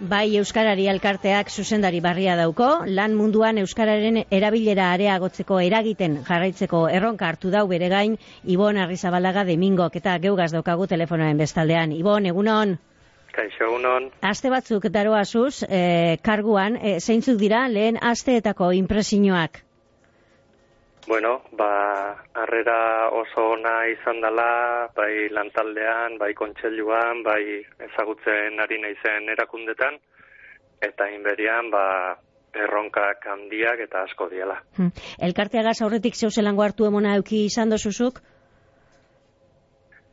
Bai Euskarari elkarteak zuzendari barria dauko, lan munduan Euskararen erabilera areagotzeko eragiten jarraitzeko erronka hartu dau bere gain, Ibon Arrizabalaga de Mingok eta geugaz daukagu telefonoen bestaldean. Ibon, egunon? Kaixo, egunon. Aste batzuk daroa zuz, eh, karguan, eh, zeintzuk dira lehen asteetako impresioak? Bueno, ba, harrera oso ona izan dela, bai lantaldean, bai kontseiluan, bai ezagutzen ari naizen erakundetan, eta inberian, ba, erronkak handiak eta asko diela. Hmm. Elkarteagaz aurretik zeu zelango hartu emona euki izan dozuzuk?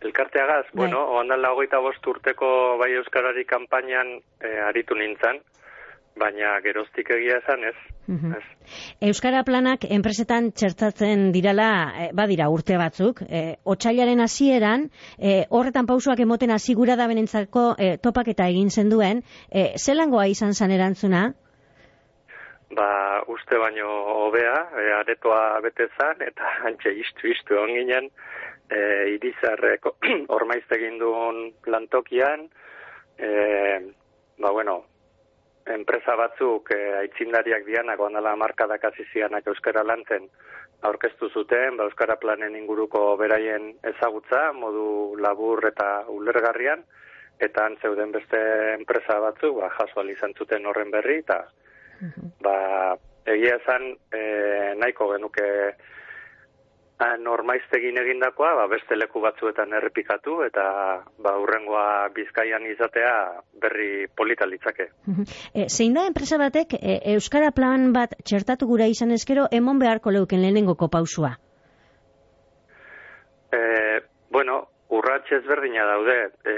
Elkarteagaz, bai. bueno, oandala hogeita bost urteko bai Euskarari kanpainan e, aritu nintzen, baina geroztik egia esan ez. Mhm. Euskara planak enpresetan txertatzen dirala e, badira urte batzuk. E, otsailaren hasieran e, horretan pausuak emoten asigura da benentzako e, topaketa egin zen duen. E, zelangoa izan zan erantzuna? Ba, uste baino hobea, e, aretoa bete zan, eta antxe istu istu onginen, e, irizarreko ormaiztegin duen plantokian, e, ba, bueno, enpresa batzuk e, aitzindariak dianak ondala markadak azizianak euskara lantzen aurkeztu zuten, ba, euskara planen inguruko beraien ezagutza, modu labur eta ulergarrian, eta zeuden beste enpresa batzuk, ba, jaso izan zuten horren berri, eta ba, egia esan e, nahiko genuke normaiztegin egindakoa, ba, beste leku batzuetan errepikatu, eta ba, urrengoa bizkaian izatea berri polita litzake. E, zein da enpresa batek, e, Euskara plan bat txertatu gura izan ezkero, emon beharko leuken lehenengoko pausua? E, bueno, urratxe ezberdina daude. E,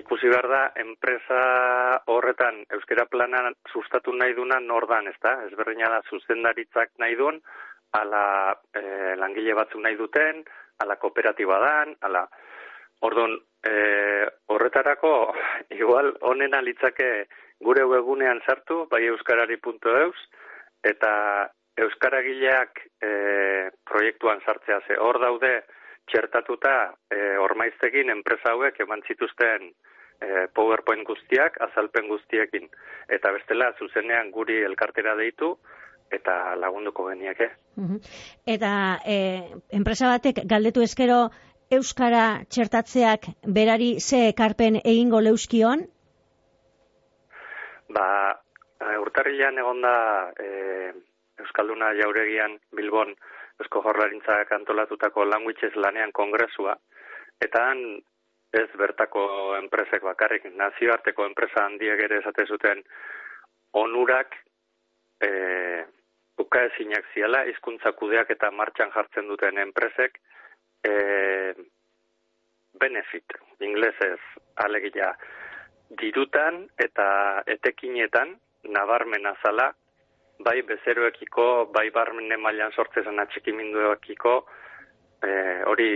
ikusi behar da, enpresa horretan Euskara planan sustatu nahi duna nordan, ez da? Ezberdina da, zuzendaritzak nahi duen, ala e, langile batzuk nahi duten, ala kooperatiba dan, ala Ordon, e, horretarako, igual, onena litzake gure webunean sartu, bai euskarari.eus, eta euskaragileak e, proiektuan sartzea ze. Hor daude, txertatuta, e, ormaiztegin enpresa hauek eman zituzten e, PowerPoint guztiak, azalpen guztiekin. Eta bestela, zuzenean guri elkartera deitu, eta lagunduko geniak, eh? Eta e, enpresa batek galdetu eskero Euskara txertatzeak berari ze ekarpen egingo leuskion? Ba, urtarrilean egon da e, Euskalduna jauregian Bilbon Eusko Jorlarintzak antolatutako languages lanean kongresua, eta han ez bertako enpresek bakarrik, nazioarteko enpresa handiak ere esate zuten onurak e, buka ezinak ziala, izkuntza kudeak eta martxan jartzen duten enpresek, e, benefit, inglesez, alegia, dirutan eta etekinetan, nabarmen azala, bai bezeroekiko, bai barmen mailan sortzezen atxikiminduekiko, e, hori,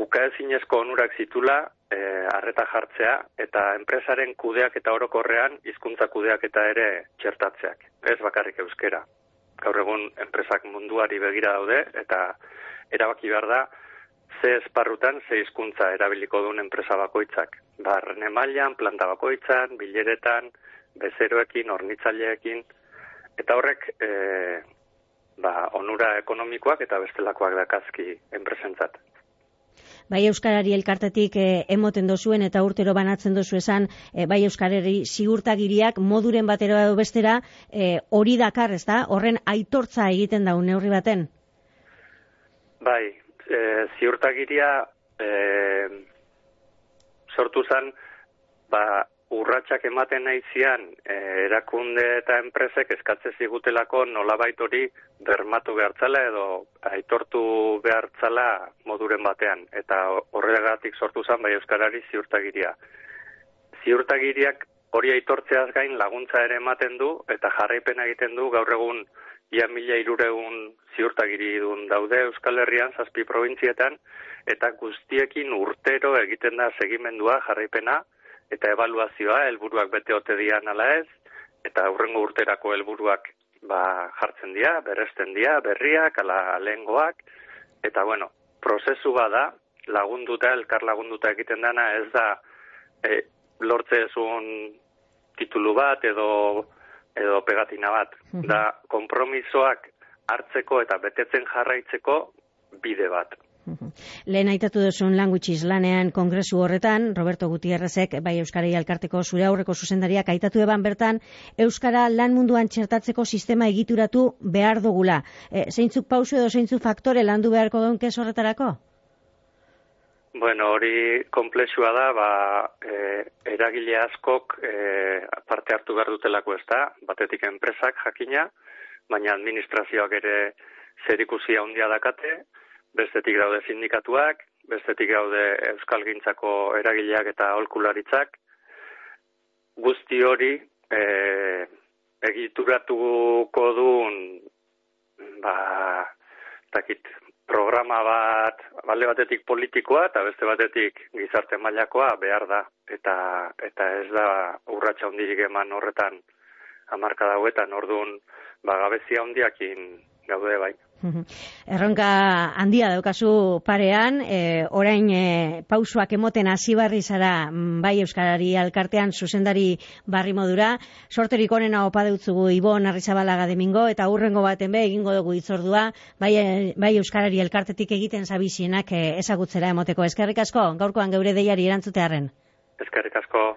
uka ezinezko onurak zitula, e, arreta jartzea, eta enpresaren kudeak eta orokorrean, hizkuntza kudeak eta ere txertatzeak. Ez bakarrik euskera gaur egun enpresak munduari begira daude eta erabaki behar da ze esparrutan ze hizkuntza erabiliko duen enpresa bakoitzak. Barne mailan, planta bakoitzan, bileretan, bezeroekin, ornitzaileekin eta horrek e, ba, onura ekonomikoak eta bestelakoak dakazki enpresentzat bai Euskarari elkartetik e, emoten dozuen eta urtero banatzen dozu esan, e, bai Euskarari ziurtagiriak moduren batera edo bestera e, hori dakar, ez da? Horren aitortza egiten da neurri baten? Bai, e, ziurtagiria e, sortu zen, ba, urratsak ematen naizian eh, erakunde eta enpresek eskatze zigutelako nolabait hori bermatu behartzala edo aitortu behartzala moduren batean eta horregatik sortu zen bai euskarari ziurtagiria. Ziurtagiriak hori aitortzeaz gain laguntza ere ematen du eta jarraipena egiten du gaur egun ia mila iruregun ziurtagiri dun daude Euskal Herrian zazpi provintzietan eta guztiekin urtero egiten da segimendua jarraipena eta evaluazioa helburuak bete ote dian ala ez eta aurrengo urterako helburuak ba jartzen dira, berresten dira, berriak ala lengoak eta bueno, prozesu bada lagunduta elkar lagunduta egiten dana ez da e, lortze ezun titulu bat edo edo pegatina bat. Da, kompromisoak hartzeko eta betetzen jarraitzeko bide bat. Lehen aitatu duzun languitxiz lanean kongresu horretan, Roberto Gutierrezek, bai Euskara Alkarteko zure aurreko zuzendariak aitatu eban bertan, Euskara lan munduan txertatzeko sistema egituratu behar dugula. E, zeintzuk pausu edo zeintzuk faktore landu beharko geunke horretarako? Bueno, hori komplexua da, ba, e, eragile askok e, parte hartu behar dutelako ez da, batetik enpresak jakina, baina administrazioak ere zerikusia handia dakate, bestetik daude sindikatuak, bestetik daude euskal gintzako eragileak eta holkularitzak. Guzti hori e, egituratuko duen ba, takit, programa bat, balde batetik politikoa eta beste batetik gizarte mailakoa behar da. Eta, eta ez da urratxa hondirik eman horretan amarka dauetan, orduan bagabezia hondiakin gaude bai. Erronka handia daukazu parean, e, orain e, pausuak emoten hasi barri zara mm, bai Euskarari alkartean zuzendari barri modura. Sorterik onena opa dutzugu Ibon Arrizabalaga demingo eta hurrengo baten be egingo dugu itzordua bai, e, bai Euskarari alkartetik egiten zabizienak e, ezagutzera emoteko. Eskerrik asko, gaurkoan geure deiari erantzutearen. Eskerrik asko.